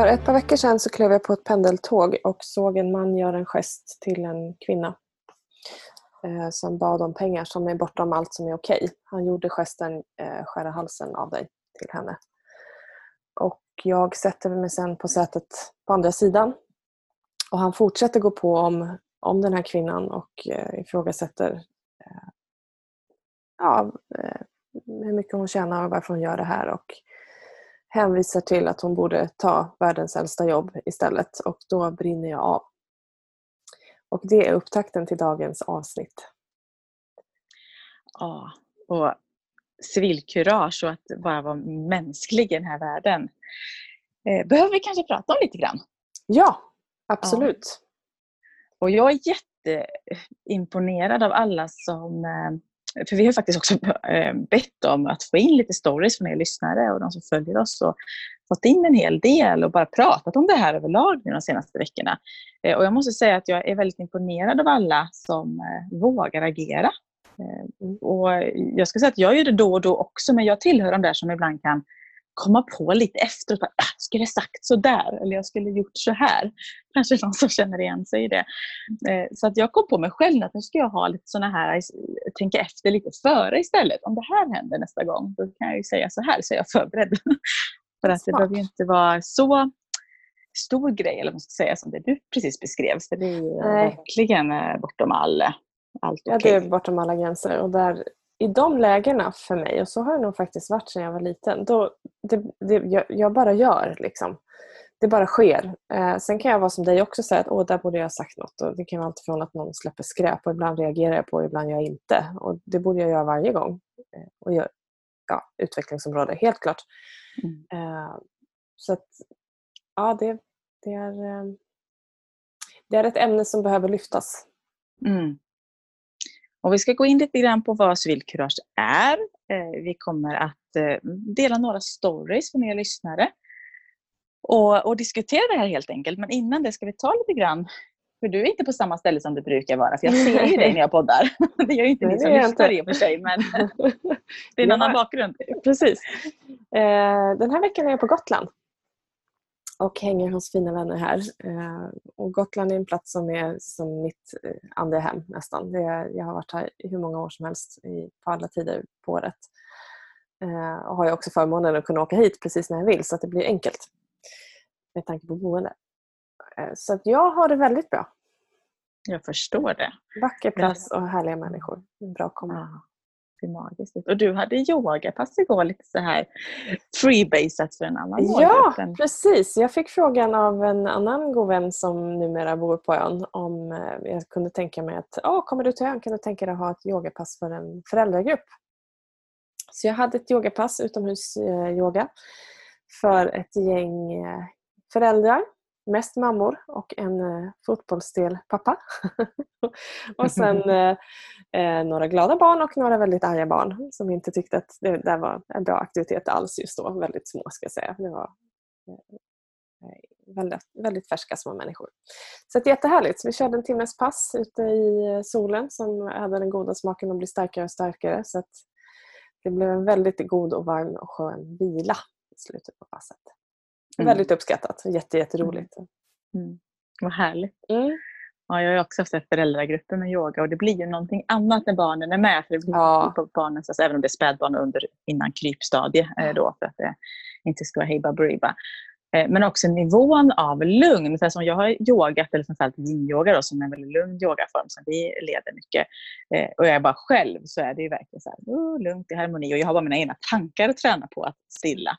För ett par veckor sedan så klev jag på ett pendeltåg och såg en man göra en gest till en kvinna eh, som bad om pengar som är bortom allt som är okej. Han gjorde gesten eh, skära halsen av dig till henne. Och jag sätter mig sen på sätet på andra sidan och han fortsätter gå på om, om den här kvinnan och eh, ifrågasätter eh, ja, eh, hur mycket hon tjänar och varför hon gör det här. Och hänvisar till att hon borde ta världens äldsta jobb istället och då brinner jag av. Och det är upptakten till dagens avsnitt. Ja, och civilkurage och att bara vara mänsklig i den här världen. Eh, behöver vi kanske prata om lite grann? Ja, absolut. Ja. Och jag är jätteimponerad av alla som eh, för vi har faktiskt också eh, bett om att få in lite stories från er lyssnare och de som följer oss och fått in en hel del och bara pratat om det här överlag de senaste veckorna. Eh, och jag måste säga att jag är väldigt imponerad av alla som eh, vågar agera. Och jag ska säga att jag gör det då och då också, men jag tillhör de där som ibland kan komma på lite efteråt. Ah, skulle jag sagt så där eller jag skulle gjort så här. Kanske någon som känner igen sig i det. Eh, så att jag kom på mig själv att nu ska jag ha lite såna här, tänka efter lite före istället. Om det här händer nästa gång, då kan jag ju säga så här så är jag förberedd. För att det behöver ju inte vara så stor grej, eller man ska säga, som det du precis beskrev. För det är ju verkligen eh, bortom all, allt okay. Ja, det är bortom alla gränser. Och där i de lägena för mig, och så har det nog faktiskt varit sedan jag var liten, då, det, det, jag, jag, bara gör. Liksom. Det bara sker. Eh, sen kan jag vara som dig också och säga att Åh, där borde jag ha sagt något. Och det kan vara allt från att någon släpper skräp och ibland reagerar jag på och ibland gör jag inte. Och det borde jag göra varje gång. Eh, och jag, ja, utvecklingsområde, helt klart. Mm. Eh, så att, ja, det, det, är, eh, det är ett ämne som behöver lyftas. Mm. Och vi ska gå in lite grann på vad civilkurage är. Eh, vi kommer att eh, dela några stories för er lyssnare och, och, diskutera det här helt enkelt. Men innan det ska vi ta lite grann för du är inte på samma ställe som du brukar vara, för jag ser ju dig när jag poddar. Det gör ju inte ni som lyssnar i och för sig, men det är en ja, annan bakgrund. Precis. Eh, den här veckan är jag på Gotland och hänger hos fina vänner här. Eh, och Gotland är en plats som är som mitt eh, andra hem nästan. Jag har varit här hur många år som helst på alla tider på året. Eh, och har jag också förmånen att kunna åka hit precis när jag vill så att det blir enkelt med tanke på boende. Så att jag har det väldigt bra. Jag förstår det. Vacker plats och härliga människor. Bra komma ser magiskt ut. Och du hade yogapass igår, lite så här freebasat för en annan Ja, målgrupp. precis. Jag fick frågan av en annan god vän som numera bor på ön om eh, jag kunde tänka mig att oh, kommer du till ön kan du tänka dig att ha ett yogapass för en föräldragrupp. Så jag hade ett yogapass, utomhusyoga, för ett gäng eh, föräldrar mest mammor och en eh, fotbollsdel pappa. och sen eh, eh, några glada barn och några väldigt arga barn som inte tyckte att det där var en bra aktivitet alls just då. Väldigt små ska jag säga. Det var eh, väldigt, väldigt färska små människor. Så det är jättehärligt. Vi körde en timmes pass ute i eh, solen som hade den goda smaken att bli starkare och starkare. Så det blev en väldigt god och varm och skön vila i slutet på passet. Mm. Väldigt uppskattat. Jätte, jätteroligt. Mm. mm. Vad härligt. Mm. Ja, jag har också haft föräldragrupper med yoga och det blir ju någonting annat när barnen är med. För det blir ja. på barnen, alltså, även om det är spädbarn under, innan krypstadie eh, då, för att det inte ska vara hej baberiba. Eh, men också nivån av lugn. För som jag har yogat, eller framförallt yin-yoga som är en väldigt lugn yogaform som vi leder mycket. Eh, och jag är bara själv så är det ju verkligen så här, oh, lugnt i harmoni. Och jag har bara mina egna tankar att träna på att stilla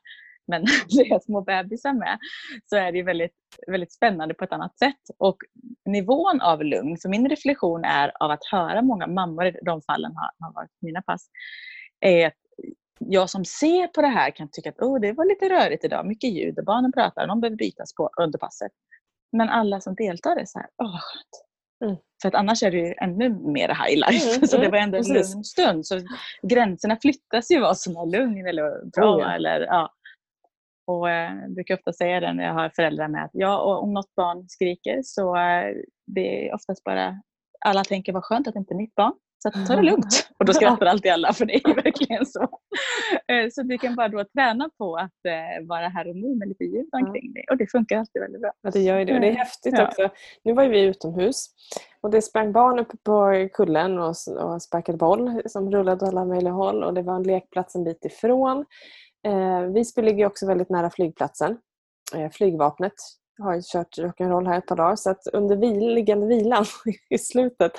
men det är små bebisar med, så är det väldigt, väldigt spännande på ett annat sätt. Och nivån av lugn, för min reflektion är av att höra många mammor, i de fallen har, har varit mina pass, är att jag som ser på det här kan tycka att oh, det var lite rörigt idag, mycket ljud och barnen pratar, de behöver bytas på under passet. Men alla som deltar är så här, åh skönt. Mm. För att annars är det ju ännu mer high life. Mm, så det var ändå en lugn stund. Så gränserna flyttas ju vad som är lugn eller bra. Oh. Eller, ja. Och eh, jag brukar ofta säga det när jag har föräldrar med att ja, och om något barn skriker så eh, det är oftast bara alla tänker vad skönt att det inte är mitt barn. Så ta det lugnt. Och då skrattar alltid alla för det är verkligen så. Eh, så du kan bara då träna på att vara här och nu med lite ljud omkring dig. Och det funkar alltid väldigt bra. Ja, det gör ju det. Och det är häftigt ja. också. Nu var vi utomhus och det sprang barn uppe på kullen och, och sparkade boll som rullade åt alla möjliga håll. Och det var en lekplats en bit ifrån. Eh, Visby ligger också väldigt nära flygplatsen. Eh, flygvapnet har kört rock'n'roll här ett par dagar så att under liggande vilan i slutet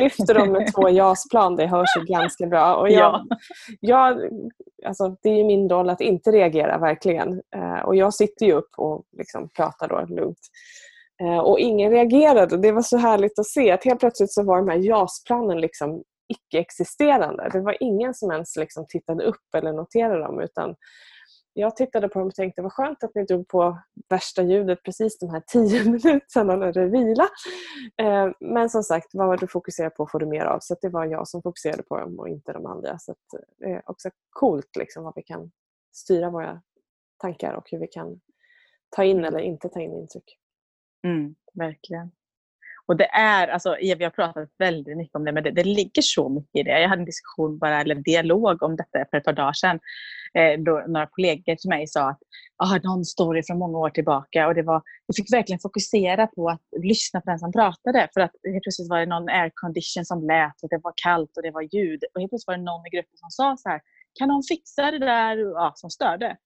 lyfter de med två JAS-plan. Det hörs ju ganska bra. Och jag, ja. jag, alltså, det är min roll att inte reagera verkligen. Eh, och jag sitter ju upp och liksom pratar då lugnt. Och ingen reagerade. Det var så härligt att se att helt plötsligt så var de här JAS-planen liksom icke-existerande. Det var ingen som ens liksom tittade upp eller noterade dem utan jag tittade på dem och tänkte vad skönt att ni drog på värsta ljudet precis de här tio minuterna när det vila. Eh, men som sagt, vad du fokuserar på får du mer av. Så det var jag som fokuserade på dem och inte de andra. Så det är eh, också coolt liksom, vad vi kan styra våra tankar och hur vi kan ta in eller inte ta in intryck. Mm, verkligen. Och det är, alltså, vi har pratat väldigt mycket om det, men det, det ligger så mycket i det. Jag hade en diskussion, bara, eller dialog om detta för ett par dagar sedan. Eh, då några kollegor till mig sa att ah, någon story från många år tillbaka. Och det var, jag fick verkligen fokusera på att lyssna på den som pratade. För att helt plötsligt var det någon aircondition som lät och det var kallt och det var ljud. Och helt plötsligt var det någon i gruppen som sa så här, kan någon fixa det där ja, som störde?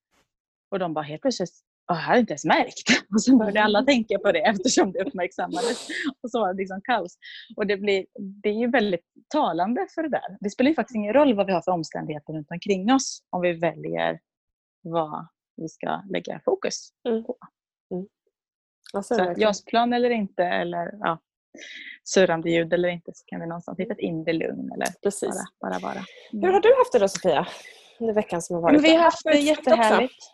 Och de bara helt plötsligt jag hade inte ens märkt. Och sen började alla tänka på det eftersom det uppmärksammades. Och så var det liksom kaos. Och det, blir, det är ju väldigt talande för det där. Det spelar ju faktiskt ingen roll vad vi har för omständigheter runt omkring oss om vi väljer vad vi ska lägga fokus mm. på. Mm. Alltså, så jasplan eller inte, eller ja, surrande ljud eller inte, så kan vi någonstans hitta ett inre lugn eller Precis. bara, bara vara. Mm. Hur har du haft det då Sofia? Under veckan som har varit? Men vi har haft det jättehärligt.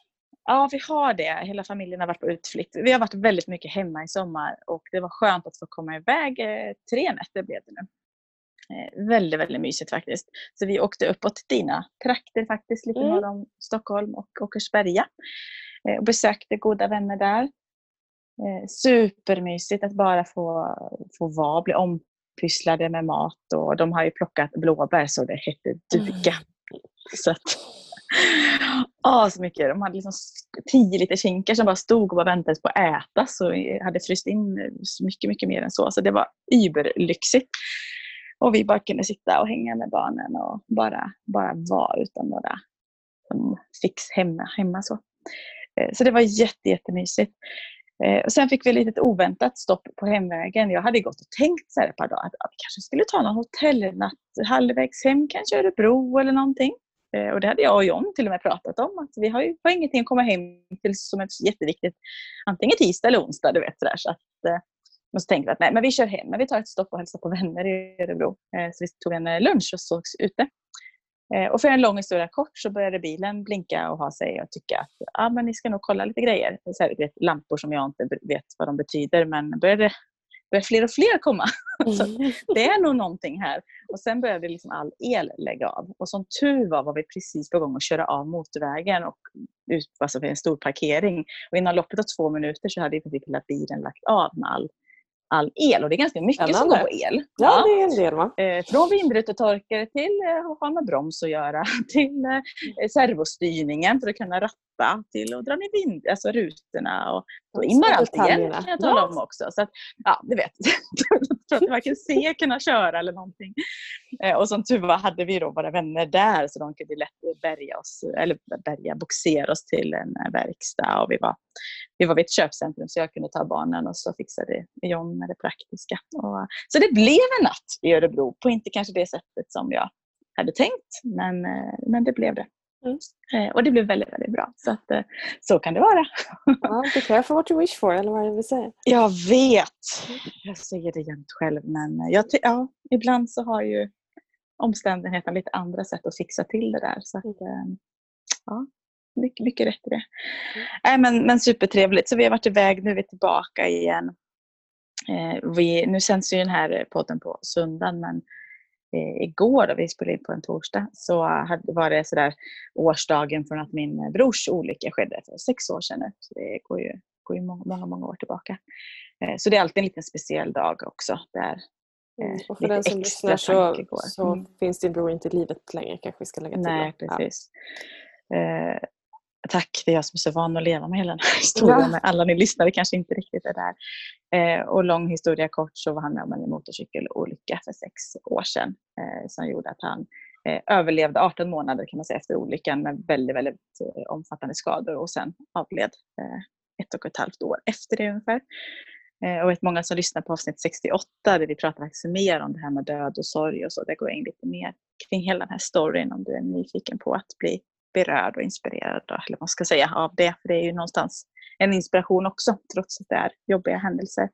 Ja, vi har det. Hela familjen har varit på utflykt. Vi har varit väldigt mycket hemma i sommar och det var skönt att få komma iväg. Eh, tre nätter blev det nu. Eh, väldigt, väldigt mysigt faktiskt. Så vi åkte uppåt till dina trakter faktiskt, lite mm. norr om Stockholm och Åkersberga. Eh, och besökte goda vänner där. Supermysigt att bara få, få vara, bli ompysslade med mat och de har ju plockat blåbär så det hette duga. Mm. Så att, oh, så mycket. De hade liksom tio liter kinkar som bara stod och bara väntade på att ätas och hade fryst in eh, mycket, mycket mer än så. Så det var überlyxigt. Och vi bara kunde sitta och hänga med barnen och bara, bara vara utan några fix hemma. hemma så. Eh, så det var jätte, jättemysigt. Eh, och sen fick vi ett litet oväntat stopp på hemvägen. Jag hade gått och tänkt så här ett par dagar att vi kanske skulle ta någon hotellnatt halvvägs hem, kanske Örebro eller någonting. Eh, och det hade jag och John till och med pratat om. Att vi har ju har ingenting att komma hem till som är jätteviktigt. Antingen tisdag eller onsdag. Du vet, sådär. Så att, eh, men så tänkte vi att nej, men vi kör hem. Men vi tar ett stopp och hälsar på vänner i Örebro. Eh, så vi tog en eh, lunch och sågs ute. Eh, och för en lång historia kort så började bilen blinka och ha sig och tycka att ah, men ni ska nog kolla lite grejer. Så här, vet, lampor som jag inte vet vad de betyder men började börjar fler och fler komma. Mm. det är nog någonting här. Och sen började liksom all el lägga av. Och som tur var var vi precis på gång att köra av motorvägen och ut alltså en stor parkering. Och innan loppet av två minuter så hade i princip hela bilen lagt av med all all el. Och det är ganska mycket som går på el. Ja, det är en del va? Eh, från vindrutetorkare till eh, att ha med broms att göra, till eh, servostyrningen för att kunna ratta, till att dra ner vind, alltså rutorna och då immar allt igen kan jag tala om också. Så att, ja, du vet. för att varken se kunna köra eller någonting. Eh, och som tur var hade vi då våra vänner där så de kunde lätt bärga oss, eller bärga, boxera oss till en verkstad. Och vi, var, vi var vid ett köpcentrum så jag kunde ta barnen och så fixade John med det praktiska. Och, så det blev en natt i Örebro på inte kanske det sättet som jag hade tänkt men, eh, men det blev det. Mm. Eh, och det blev väldigt, väldigt bra. Så, att, eh, så kan det vara. Ja, be careful what you wish for, eller vad det vi säger? Jag vet! Jag säger det jämt själv, men jag, ja, ibland så har ju omständigheterna lite andra sätt att fixa till det där. Så att, mm. ja, mycket, mycket rätt i det. Mm. Äh, men, men supertrevligt. Så vi har varit iväg, nu är vi tillbaka igen. Eh, vi, nu sänds ju den här podden på söndagen, men eh, igår, då vi spelade in på en torsdag, så hade, var det sådär årsdagen från att min brors olycka skedde för sex år sedan. Så det går ju, går ju många, många, många år tillbaka. Eh, så det är alltid en liten speciell dag också. Där Mm. Eh, och för den som lyssnar så, så mm. finns din bror inte i livet längre kanske vi ska lägga till. Nej, precis. Ja. Eh, tack, det är jag som är så van att leva med hela den här historien. Ja. Men alla ni lyssnare kanske inte riktigt är där. Eh, och lång historia kort så var han med om en motorcykelolycka för sex år sedan eh, som gjorde att han eh, överlevde 18 månader kan man säga efter olyckan med väldigt, väldigt eh, omfattande skador och sen avled eh, ett och ett halvt år efter det ungefär. Eh, och vet många som lyssnar på avsnitt 68 där vi pratar faktiskt mer om det här med död och sorg och så. Där går jag in lite mer kring hela den här storyn om du är nyfiken på att bli berörd och inspirerad eller vad man ska säga av det. För det är ju någonstans en inspiration också trots att det är jobbiga händelser.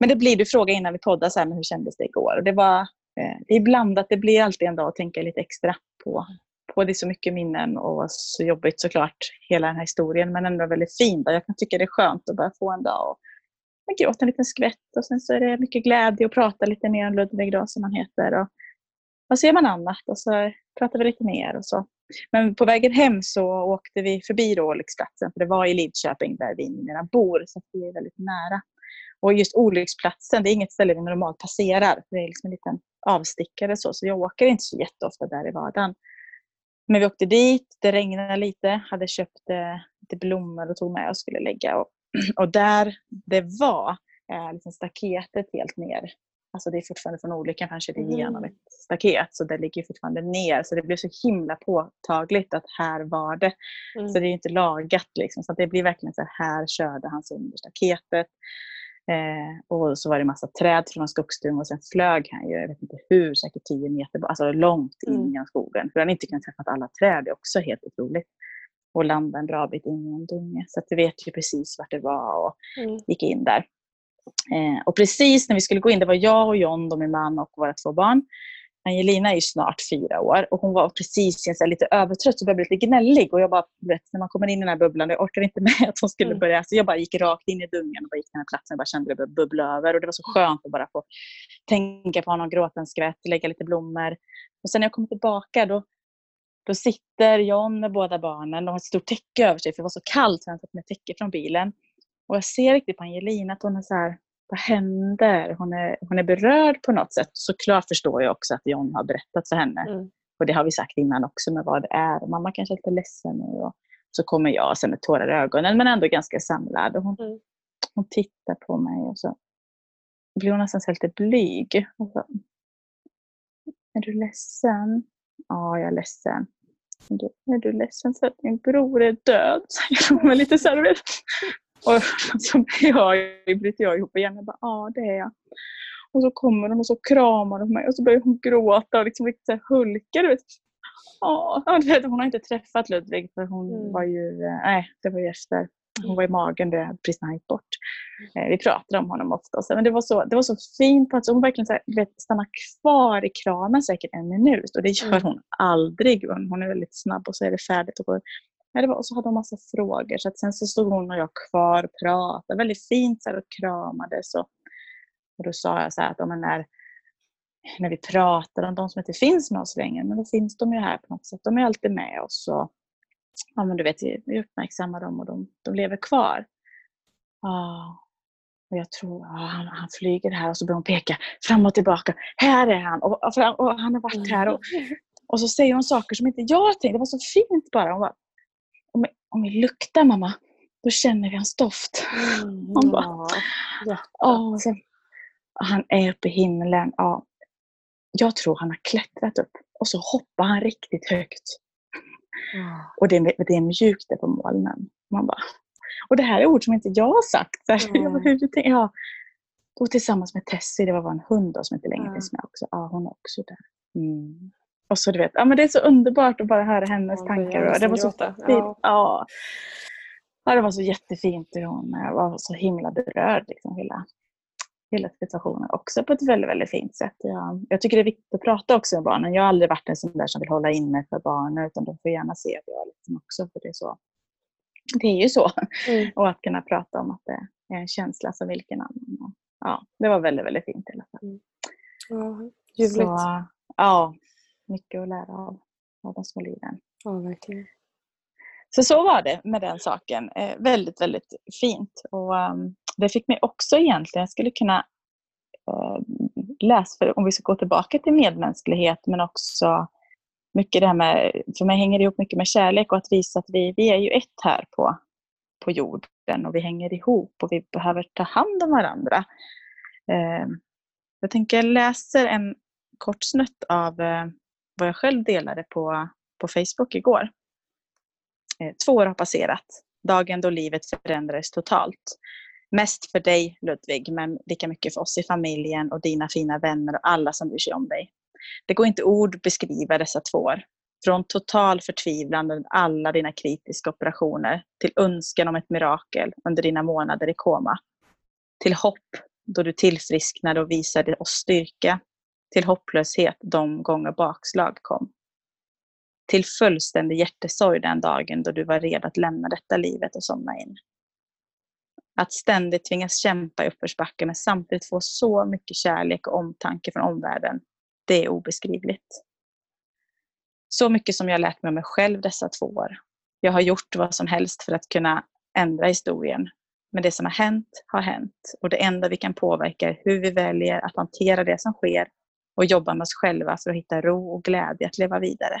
Men det blir du fråga innan vi poddar så här, men hur kändes det igår? Och det var eh, det är blandat. Det blir alltid en dag att tänka lite extra på, på det är så mycket minnen och så jobbigt såklart hela den här historien men ändå väldigt fin. Jag kan tycka det är skönt att bara få en dag och man gråter en liten skvätt och sen så är det mycket glädje att prata lite mer om Ludvig då som han heter. Och, och så gör man annat och så pratar vi lite mer och så. Men på vägen hem så åkte vi förbi olycksplatsen, för det var i Lidköping där vi numera bor, så vi är väldigt nära. Och just olycksplatsen, det är inget ställe vi normalt passerar. Det är liksom en liten avstickare så, så jag åker inte så jätteofta där i vardagen. Men vi åkte dit, det regnade lite, hade köpt eh, lite blommor och tog med och skulle lägga. Och, och där det var eh, liksom staketet helt ner Alltså det är fortfarande från olyckan han körde igenom ett staket så det ligger fortfarande ner. Så det blev så himla påtagligt att här var det. Mm. Så det är inte lagat liksom. Så det blir verkligen så här, här körde han sig under staketet. Eh, och så var det massa träd från en skogsdunge och sen flög han ju, jag vet inte hur, säkert 10 meter, alltså långt in mm. i skogen. För han inte kunnat träffa alla träd, det är också helt otroligt. Och landa en bra bit in i en dunge. Så att vi vet ju precis vart det var och mm. gick in där. Eh, och precis när vi skulle gå in, det var jag och John, då min man och våra två barn. Angelina är snart fyra år och hon var precis så lite övertrött och började bli lite gnällig. Och jag bara, vet, när man kommer in i den här bubblan, jag orkade inte med att hon skulle mm. börja. Så jag bara gick rakt in i dungen och bara gick till den här platsen och bara kände det började bubbla över. Och det var så skönt att bara få tänka på honom, gråta en skvätt, lägga lite blommor. Och sen när jag kom tillbaka då, då sitter John med båda barnen och har ett stort täcke över sig för det var så kallt så han satt med täcke från bilen. Och jag ser riktigt på Angelina att hon är så här, vad händer? Hon är, hon är berörd på något sätt. Såklart förstår jag också att John har berättat för henne. Mm. Och det har vi sagt innan också med vad det är. Mamma kanske är lite ledsen nu. Och så kommer jag sen med tårar i ögonen men ändå ganska samlad. Och hon, mm. hon tittar på mig och så blir hon nästan lite blyg. Och så, är du ledsen? Ja, jag är ledsen. Är du, är du ledsen för att din bror är död? Säger hon lite så här, och så blir jag, bryter jag ihop igen. Jag bara, ja det är jag. Och så kommer hon och så kramar hon mig och så börjar hon gråta och liksom så hulka. Du vet. Ja, hon har inte träffat Ludvig för hon mm. var ju, eh, nej det var ju efter. Hon var i magen det, precis när han gick bort. Eh, vi pratade om honom ofta. Men det var så, det var så fint. Att hon verkligen så här, vet, stannar kvar i kramen säkert en minut. Och det gör mm. hon aldrig. Hon är väldigt snabb och så är det färdigt och går Ja, det var, och så hade hon massa frågor. Så att sen så stod hon och jag kvar och pratade väldigt fint så här, och kramades. Och, och då sa jag så här att om när, när vi pratar om de som inte finns med oss längre, men då finns de ju här på något sätt. De är alltid med oss. Och, ja, men du vet, vi uppmärksammar dem och de, de lever kvar. Ah, och jag tror ah, han, han flyger här och så börjar hon peka fram och tillbaka. Här är han och, och, och han har varit här. Och, och så säger hon saker som inte jag tänkte. Det var så fint bara. Hon bara, om, om vi luktar mamma, då känner vi hans doft. Mm, han bara, ja. sen, han är uppe i himlen. Ja. Jag tror han har klättrat upp och så hoppar han riktigt högt. Mm. Och det, det är mjukt där på molnen. Man bara, och det här är ord som inte jag har sagt. Mm. ja. Och tillsammans med Tessie, det var en hund då, som inte längre finns med också. Ja, hon är också där. Mm. Och så du vet, ja, men det är så underbart att bara höra hennes ja, tankar. Det, det var så fint. Ja. Ja. ja. det var så jättefint hur hon var så himla berörd. Liksom, hela, hela situationen också på ett väldigt, väldigt fint sätt. Jag, jag tycker det är viktigt att prata också med barnen. Jag har aldrig varit en sån där som vill hålla inne för barnen utan de får gärna se att jag är liksom också. För det, är så. det är ju så. Mm. Och att kunna prata om att det är en känsla som vilken annan. Ja, det var väldigt, väldigt fint i alla fall. Mm. Ja, ljuvligt. Så, ja, mycket att lära av, av de små liven. Ja, verkligen. Så så var det med den saken. Eh, väldigt, väldigt fint. Och um, Det fick mig också egentligen, jag skulle kunna uh, läst, för om vi ska gå tillbaka till medmänsklighet men också mycket det här med, för mig hänger det ihop mycket med kärlek och att visa att vi, vi är ju ett här på, på jorden och vi hänger ihop och vi behöver ta hand om varandra. Eh, jag tänker jag läser en kort snutt av eh, vad jag själv delade på, på Facebook igår. Eh, två år har passerat, dagen då livet förändrades totalt. Mest för dig Ludvig, men lika mycket för oss i familjen och dina fina vänner och alla som bryr sig om dig. Det går inte ord beskriva dessa två år. Från total förtvivlan under alla dina kritiska operationer till önskan om ett mirakel under dina månader i koma. Till hopp då du tillfrisknade och visade oss styrka. Till hopplöshet de gånger bakslag kom. Till fullständig hjärtesorg den dagen då du var redo att lämna detta livet och somna in. Att ständigt tvingas kämpa i uppförsbacke men samtidigt få så mycket kärlek och omtanke från omvärlden, det är obeskrivligt. Så mycket som jag lärt mig om mig själv dessa två år. Jag har gjort vad som helst för att kunna ändra historien. Men det som har hänt, har hänt. Och det enda vi kan påverka är hur vi väljer att hantera det som sker och jobba med oss själva för att hitta ro och glädje att leva vidare.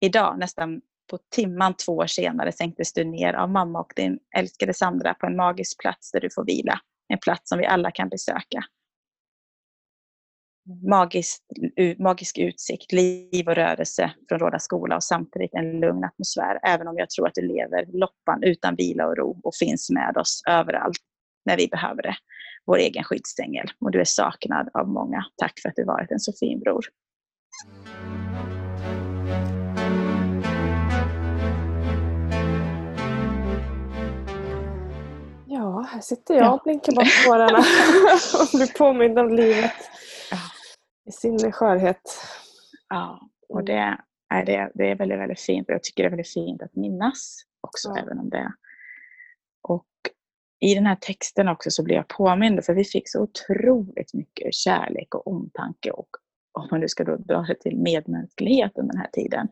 Idag, nästan på timman två år senare sänktes du ner av mamma och din älskade Sandra på en magisk plats där du får vila. En plats som vi alla kan besöka. Magisk, magisk utsikt, liv och rörelse från Råda skola och samtidigt en lugn atmosfär. Även om jag tror att du lever loppan utan vila och ro och finns med oss överallt när vi behöver det. Vår egen skyddsängel. Och du är saknad av många. Tack för att du varit en så fin bror. Ja, här sitter jag och blinkar bort tårarna och blir påmind om livet i sin skörhet. Ja, och det, är, det, det är väldigt, väldigt fint. Jag tycker det är väldigt fint att minnas också, ja. även om det. Och i den här texten också så blir jag påmind, för vi fick så otroligt mycket kärlek och omtanke och om man nu ska då dra sig till medmänsklighet under den här tiden,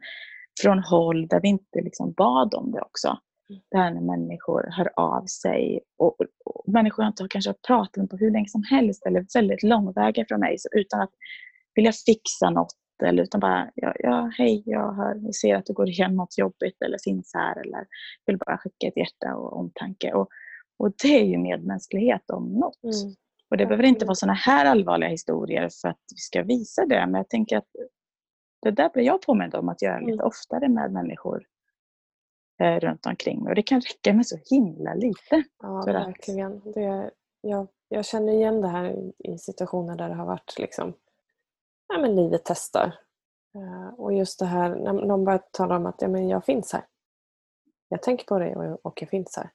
från håll där vi inte liksom bad om det också. Där när människor hör av sig och, och människor jag inte har kanske pratat med på hur länge som helst eller väldigt långväga från mig så utan att vilja fixa något eller utan bara ja, ja hej, jag, hör, ser att du går igenom något jobbigt eller finns här eller vill bara skicka ett hjärta och omtanke. Och, och det är ju medmänsklighet om något. Mm. Och det behöver inte vara sådana här allvarliga historier för att vi ska visa det, men jag tänker att det där blir jag påmind om att göra lite mm. oftare med människor eh, runt omkring mig. Och det kan räcka med så himla lite. Ja, verkligen. Att... Det, jag, jag känner igen det här i situationer där det har varit liksom, ja, men livet testar. Uh, och just det här när någon börjar tala om att ja, men jag finns här. Jag tänker på dig och, och jag finns här.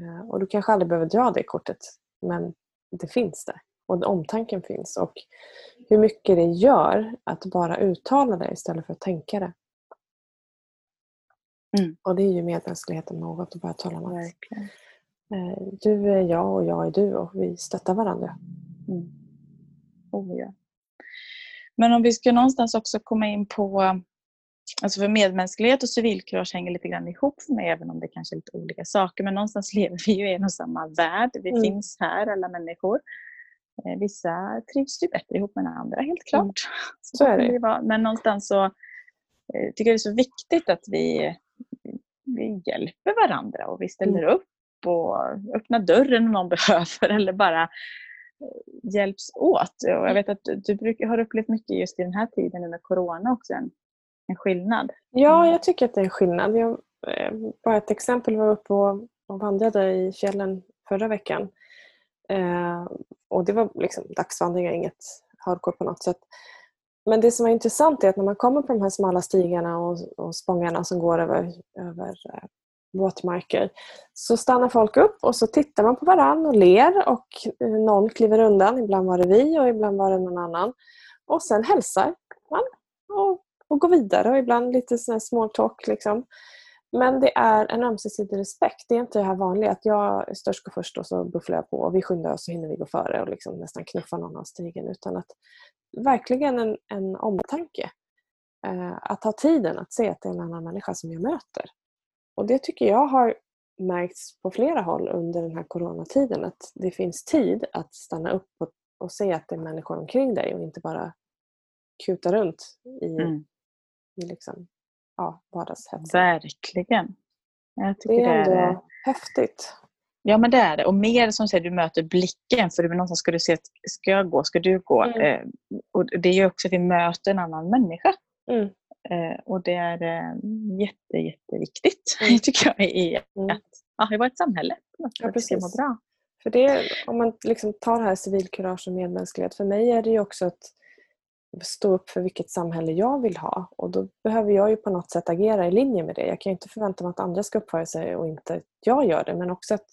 Uh, och du kanske aldrig behöver dra det kortet men det finns där. Och omtanken finns. Och hur mycket det gör att bara uttala det istället för att tänka det. Mm. Och det är ju medmänskligheten något att börja tala om. Verkligen. Eh, du är jag och jag är du och vi stöttar varandra. Mm. Oh, ja. Men om vi ska någonstans också komma in på Alltså för medmänsklighet och civilkurage hänger lite grann ihop för mig även om det kanske är lite olika saker. Men någonstans lever vi ju i en och samma värld. Vi mm. finns här alla människor. Eh, vissa trivs ju bättre ihop med andra helt klart. Mm. Så, är det. Men någonstans så eh, tycker jag det är så viktigt att vi vi hjälper varandra och vi ställer mm. upp och öppnar dörren om någon behöver eller bara eh, hjälps åt. Och jag vet att du brukar, har upplevt mycket just i den här tiden med Corona också, en, en skillnad. Ja, mm. jag tycker att det är en skillnad. Jag, eh, bara ett exempel var uppe och, och vandrade i fjällen förra veckan. Eh, och det var liksom dagsvandringar, inget hardcore på något sätt. Men det som är intressant är att när man kommer på de här smala stigarna och, och spångarna som går över, över äh, våtmarker så stannar folk upp och så tittar man på varann och ler och eh, någon kliver undan. Ibland var det vi och ibland var det någon annan. Och sen hälsar man och, och gå vidare och ibland lite sån small talk. Liksom. Men det är en ömsesidig respekt. Det är inte det här vanliga att jag är störst går först och så bufflar jag på och vi skyndar oss så hinner vi gå före och liksom nästan knuffa någon av stigen. Utan att verkligen en, en omtanke. Eh, att ha tiden att se att det är en annan människa som jag möter. Och det tycker jag har märkts på flera håll under den här coronatiden att det finns tid att stanna upp och och se att det är människor omkring dig och inte bara kuta runt i, mm i liksom, ja, vardagshetsen. Verkligen. Jag tycker det är ändå det är... häftigt. Ja men det är det. Och mer som säger, du möter blicken. För någonstans ska du se, ska jag gå, ska du gå? Mm. Eh, och det är också att vi möter en annan människa. Mm. Eh, och det är eh, jätte, jätteviktigt mm. tycker jag i, mm. att, ja, i vårt samhälle. Ja, precis. Må bra. För det, om man liksom tar det här civilkurage och medmänsklighet, för mig är det ju också att stå upp för vilket samhälle jag vill ha. Och då behöver jag ju på något sätt agera i linje med det. Jag kan inte förvänta mig att andra ska uppföra sig och inte jag gör det. Men också att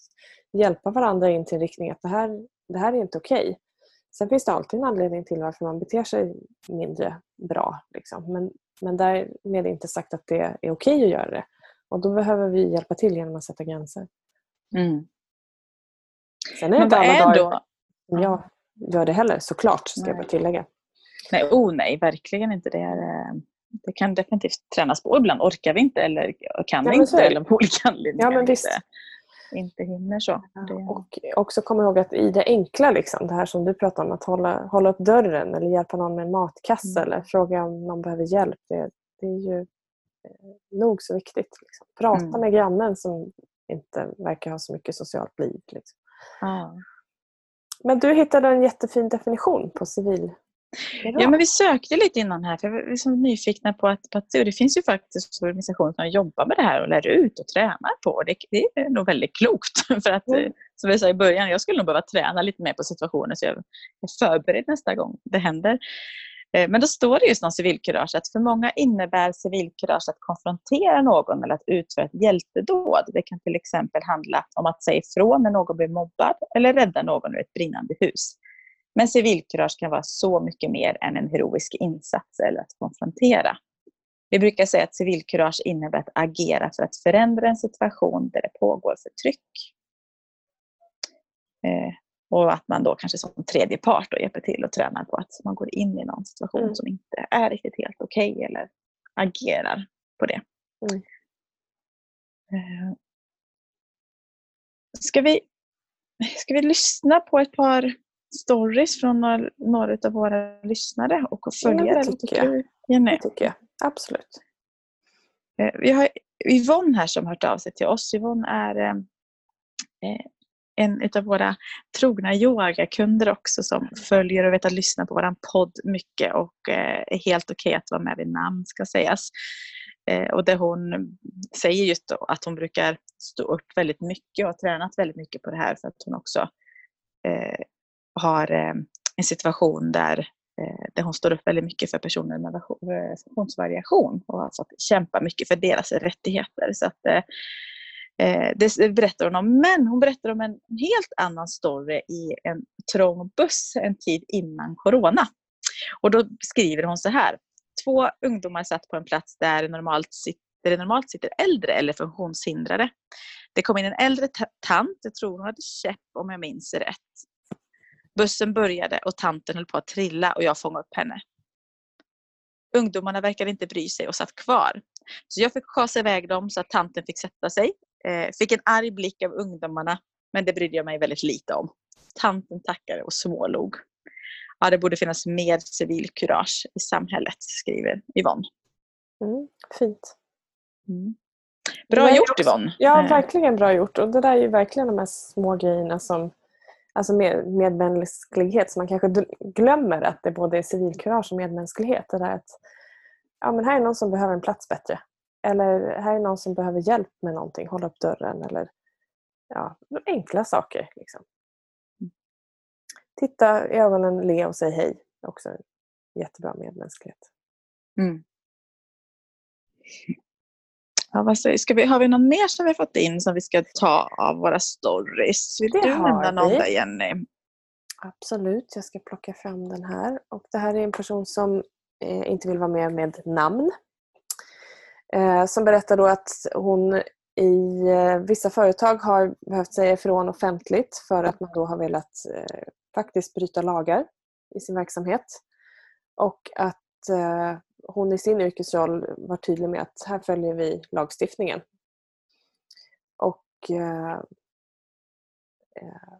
hjälpa varandra in till en riktning att det här, det här är inte okej. Okay. Sen finns det alltid en anledning till varför man beter sig mindre bra. Liksom. Men, men därmed inte sagt att det är okej okay att göra det. Och då behöver vi hjälpa till genom att sätta gränser. Mm. Sen är det inte alla dagar då? jag gör det heller, såklart, ska Nej. jag bara tillägga. Nej, oh nej, verkligen inte. Det, är, eh, det kan definitivt tränas på. Ibland orkar vi inte eller kan ja, vi inte eller på olika anledningar ja, men visst. Inte, inte hinner så. Det... Och också komma ihåg att i det enkla, liksom, det här som du pratar om, att hålla, hålla upp dörren eller hjälpa någon med en matkasse mm. eller fråga om någon behöver hjälp. Det, det är ju eh, nog så viktigt. Liksom. Prata mm. med grannen som inte verkar ha så mycket socialt liv. Liksom. Ah. Men du hittade en jättefin definition på civil Ja, men vi sökte lite innan här för vi var så nyfikna på att, på att det finns ju faktiskt organisationer som jobbar med det här och lär ut och tränar på. Det, det är nog väldigt klokt. För att, mm. Som vi sa i början, jag skulle nog behöva träna lite mer på situationer så jag är förberedd nästa gång det händer. Eh, men då står det just om civilkurage att för många innebär civilkurage att konfrontera någon eller att utföra ett hjältedåd. Det kan till exempel handla om att säga ifrån när någon blir mobbad eller rädda någon ur ett brinnande hus. Men civilkurage kan vara så mycket mer än en heroisk insats eller att konfrontera. Vi brukar säga att civilkurage innebär att agera för att förändra en situation där det pågår förtryck. Eh, och att man då kanske som tredje part då hjälper till och tränar på att man går in i någon situation mm. som inte är riktigt helt okej okay, eller agerar på det. Mm. Eh, ska, vi, ska vi lyssna på ett par stories från några, några av våra lyssnare och följa ja, det tycker jag. Jenny. Det tycker jag. Absolut. Eh, vi har Yvonne här som hört av sig till oss. Yvonne är eh, eh, en av våra trogna yogakunder också som följer och vet att lyssna på vår podd mycket och är helt okej okay att vara med vid namn ska sägas. Och där hon säger just att hon brukar stå upp väldigt mycket och har tränat väldigt mycket på det här för att hon också har eh, en situation där, eh, där hon står upp väldigt mycket för personer med eh, funktionsvariation och har fått kämpa mycket för deras rättigheter. Så att, eh, eh, det berättar hon om. Men hon berättar om en helt annan story i en trång buss en tid innan corona. Och då skriver hon så här. Två ungdomar satt på en plats där normalt sitter, där det normalt sitter äldre eller funktionshindrade. Det kom in en äldre tant, jag tror hon hade käpp om jag minns rätt. Bussen började och tanten höll på att trilla och jag fångade upp henne. Ungdomarna verkade inte bry sig och satt kvar. Så jag fick skasa iväg dem så att tanten fick sätta sig. Eh, fick en arg blick av ungdomarna, men det brydde jag mig väldigt lite om. Tanten tackade och smålog. Ja, det borde finnas mer civilkurage i samhället, skriver Yvonne. Mm, fint. Mm. Bra gjort Yvonne! Ja, eh. verkligen bra gjort. Och det där är ju verkligen de här små grejerna som alltså med, medmänsklighet så man kanske glömmer att det både är civilkurage och medmänsklighet. Det där att ja, men här är någon som behöver en plats bättre. Eller här är någon som behöver hjälp med någonting, hålla upp dörren eller ja, enkla saker. Liksom. Titta i ögonen, le och säg hej. Också jättebra medmänsklighet. Mm. Ja, vad säger, ska vi, har vi någon mer som vi fått in som vi ska ta av våra stories? Vill det du nämna någon där Jenny? Absolut, jag ska plocka fram den här. Och det här är en person som eh, inte vill vara med med namn. Eh, som berättar då att hon i eh, vissa företag har behövt säga ifrån offentligt för att man då har velat eh, faktiskt bryta lagar i sin verksamhet. Och att eh, hon i sin yrkesroll var tydlig med att här följer vi lagstiftningen. Och eh, eh,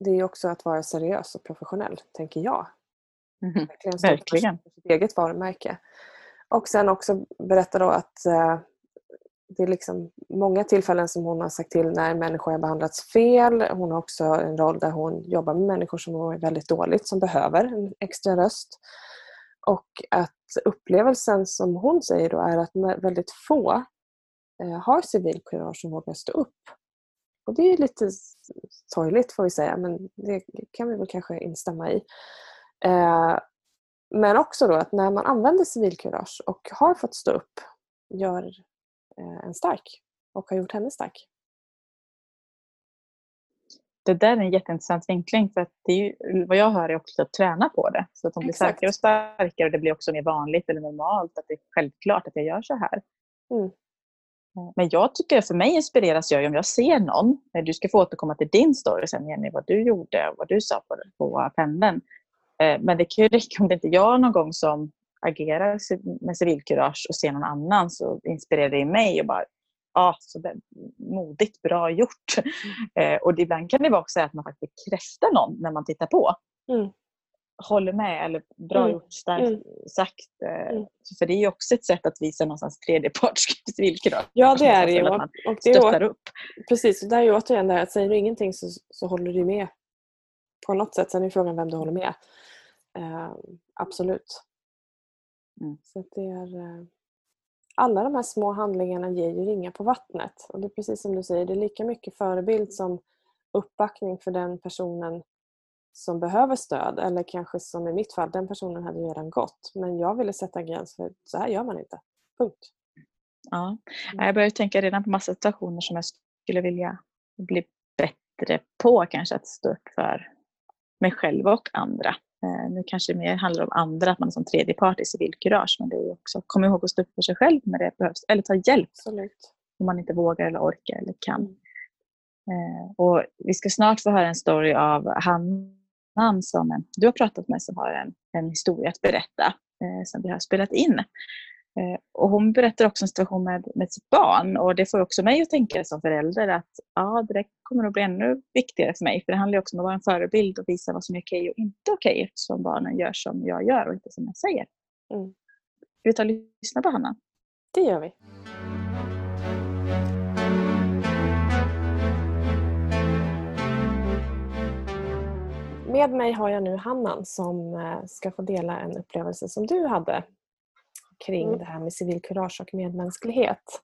det är också att vara seriös och professionell, tänker jag. Mm, verkligen. Sitt eget varumärke. Och sen också berätta då att eh, det är liksom många tillfällen som hon har sagt till när människor har behandlats fel. Hon har också en roll där hon jobbar med människor som mår väldigt dåligt, som behöver en extra röst. Och att upplevelsen som hon säger då är att väldigt få eh, har civilkurage som vågar stå upp. Och det är lite sorgligt får vi säga, men det kan vi väl kanske instämma i. Eh, men också då att när man använder civilkurage och har fått stå upp gör eh, en stark och har gjort henne stark. Det där är en jätteintressant vinkling för att det är ju, vad jag hör är också att träna på det. Så att hon blir starkare och starkare och det blir också mer vanligt eller normalt att det är självklart att jag gör så här. Mm. Eh, men jag tycker, för mig inspireras jag om jag ser någon, du ska få återkomma till din story sen Jenny, vad du gjorde och vad du sa på, på pendeln. Eh, men det kan ju räcka om det inte är jag någon gång som agerar med civilkurage och ser någon annan så inspirerar det mig och bara ja, så det, modigt, bra gjort. Mm. Eh, och ibland kan det vara också att man faktiskt bekräftar någon när man tittar på. Mm. Håller med eller bra mm. gjort, starkt mm. sagt. Eh, mm. För det är ju också ett sätt att visa någonstans tredjeparts civilkurage. Ja det är det ju. Och det stöttar upp. Precis, och där är ju återigen det här att säger du ingenting så, så håller du med på något sätt. Sen är frågan vem du håller med. Eh, absolut. Mm. Så det är, eh, alla de här små handlingarna ger ju ringar på vattnet. Och det är precis som du säger, det är lika mycket förebild som uppbackning för den personen som behöver stöd. Eller kanske som i mitt fall, den personen hade redan gått. Men jag ville sätta en gräns för så här gör man inte. Punkt. Ja, mm. jag börjar tänka redan på massa situationer som jag skulle vilja bli bättre på kanske att stå upp för mig själv och andra. Eh, nu kanske det mer handlar om andra, att man är som tredje part i civilkurage. Men det är också, kom ihåg att stå upp för sig själv när det behövs. Eller ta hjälp Absolut. om man inte vågar eller orkar eller kan. Mm. Eh, och vi ska snart få höra en story av Hannan som du har pratat med som har en, en historia att berätta eh, som vi har spelat in. Eh, och hon berättar också en situation med, med sitt barn och det får också mig att tänka som förälder att ja, det kommer att bli ännu viktigare för mig. För det handlar också om att vara en förebild och visa vad som är okej och inte okej eftersom barnen gör som jag gör och inte som jag säger. Mm. Ska vi ta och lyssna på Hanna? Det gör vi. Med mig har jag nu Hannan som eh, ska få dela en upplevelse som du hade kring mm. det här med civilkurage och medmänsklighet.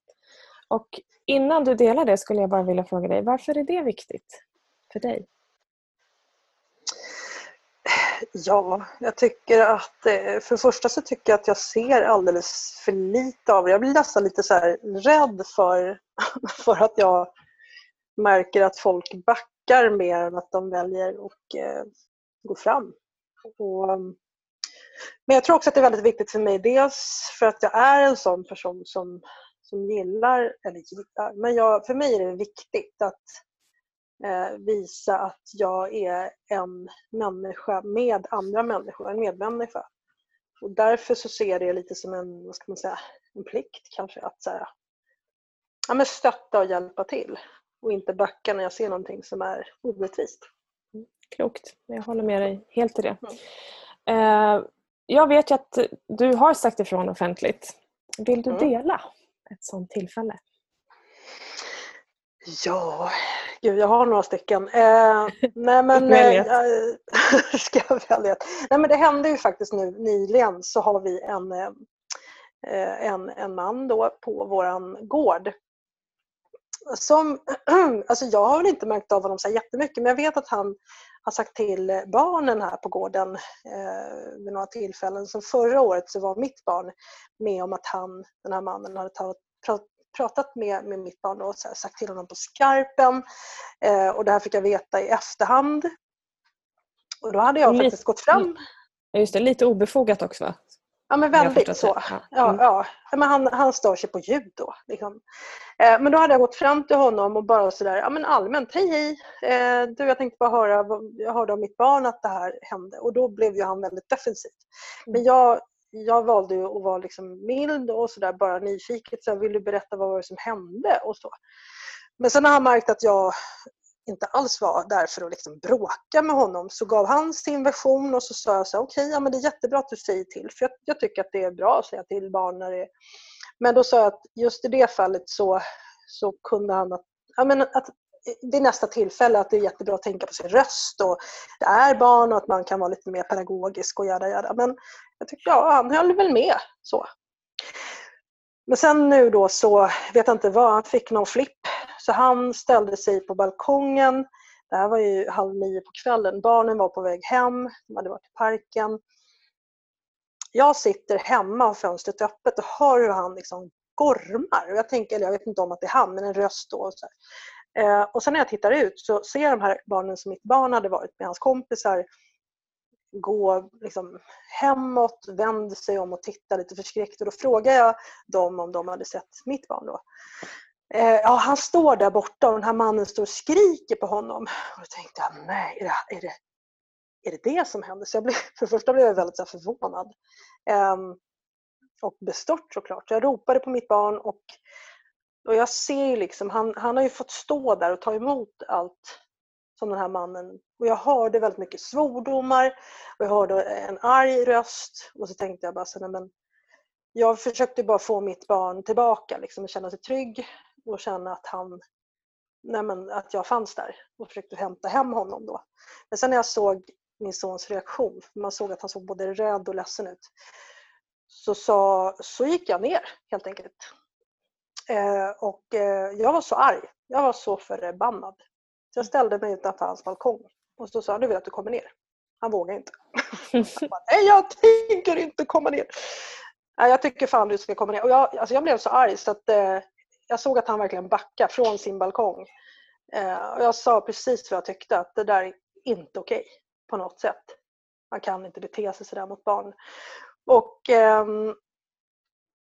Och innan du delar det skulle jag bara vilja fråga dig, varför är det viktigt för dig? Ja, jag tycker att eh, för det första så tycker jag att jag ser alldeles för lite av det. Jag blir nästan lite så rädd för, för att jag märker att folk backar mer än att de väljer att eh, gå fram. Och men jag tror också att det är väldigt viktigt för mig, dels för att jag är en sån person som, som gillar, eller gillar, men jag, för mig är det viktigt att eh, visa att jag är en människa med andra människor, en medmänniska. Och därför så ser jag det lite som en, vad ska man säga, en plikt kanske att så här, ja, men stötta och hjälpa till och inte backa när jag ser någonting som är orättvist. Klokt, jag håller med dig helt i det. Mm. Eh, jag vet ju att du har sagt ifrån offentligt. Vill du mm. dela ett sådant tillfälle? Ja, gud jag har några stycken. Eh, nej men, eh, ska jag välja Nej men det hände ju faktiskt nu nyligen så har vi en, eh, en, en man då på våran gård som, alltså jag har väl inte märkt av honom så jättemycket men jag vet att han har sagt till barnen här på gården eh, vid några tillfällen. Så förra året så var mitt barn med om att han, den här mannen hade talat, pratat med, med mitt barn och sagt till honom på skarpen. Eh, och det här fick jag veta i efterhand. Och då hade jag lite, faktiskt gått fram. Just det, lite obefogat också va? Ja men väldigt så. Ja, mm. ja. Men han, han stör sig på ljud då. Liksom. Eh, men då hade jag gått fram till honom och bara sådär, ja men allmänt, hej hej. Eh, du jag tänkte bara höra, jag hörde av mitt barn att det här hände och då blev ju han väldigt defensiv. Men mm. jag, jag valde ju att vara liksom mild och sådär bara nyfiket. Så vill du berätta vad var det som hände och så. Men sen har han märkt att jag inte alls var där för att liksom bråka med honom så gav han sin version och så sa jag så okej, okay, ja, det är jättebra att du säger till för jag, jag, tycker att det är bra att säga till barn när det är... Men då sa jag att just i det fallet så, så kunde han att, ja, men att vid nästa tillfälle att det är jättebra att tänka på sin röst och det är barn och att man kan vara lite mer pedagogisk och göra göra. Men jag tyckte, ja, han höll väl med så. Men sen nu då så vet jag inte vad, han fick någon flipp. Så han ställde sig på balkongen. Det här var ju halv nio på kvällen. Barnen var på väg hem, de hade varit i parken. Jag sitter hemma och fönstret öppet och hör hur han liksom gormar. Och jag tänker, eller jag vet inte om att det är han, men en röst då. Och, så eh, och sen när jag tittar ut så ser jag de här barnen som mitt barn hade varit med hans kompisar gå liksom hemåt, vänder sig om och tittar lite förskräckt. Och då frågar jag dem om de hade sett mitt barn då. Eh, ja, han står där borta och den här mannen står och skriker på honom. Och då tänkte jag, nej, är det är det, är det, det som händer? Så jag blev, för det första blev jag väldigt så förvånad. Ehm, och bestört såklart. Jag ropade på mitt barn och, och jag ser liksom, han, han har ju fått stå där och ta emot allt som den här mannen. Och jag hörde väldigt mycket svordomar och jag hörde en arg röst och så tänkte jag bara så, nej, men jag försökte bara få mitt barn tillbaka, liksom, känna sig trygg och känna att han nej men, att jag fanns där och försökte hämta hem honom då. Men sen när jag såg min sons reaktion, man såg att han såg både rädd och ledsen ut, så, sa, så gick jag ner helt enkelt. Eh, och eh, jag var så arg, jag var så förbannad. Så jag ställde mig utanför hans balkong och så sa han, ”Nu vill jag att du kommer ner. Han vågade inte. jag bara, Nej, jag tänker inte komma ner. Nej, jag tycker fan du ska komma ner. Och jag, alltså jag blev så arg så att eh, jag såg att han verkligen backade från sin balkong. Eh, och jag sa precis vad jag tyckte, att det där är inte okej okay, på något sätt. Man kan inte bete sig sådär mot barn. Och, eh,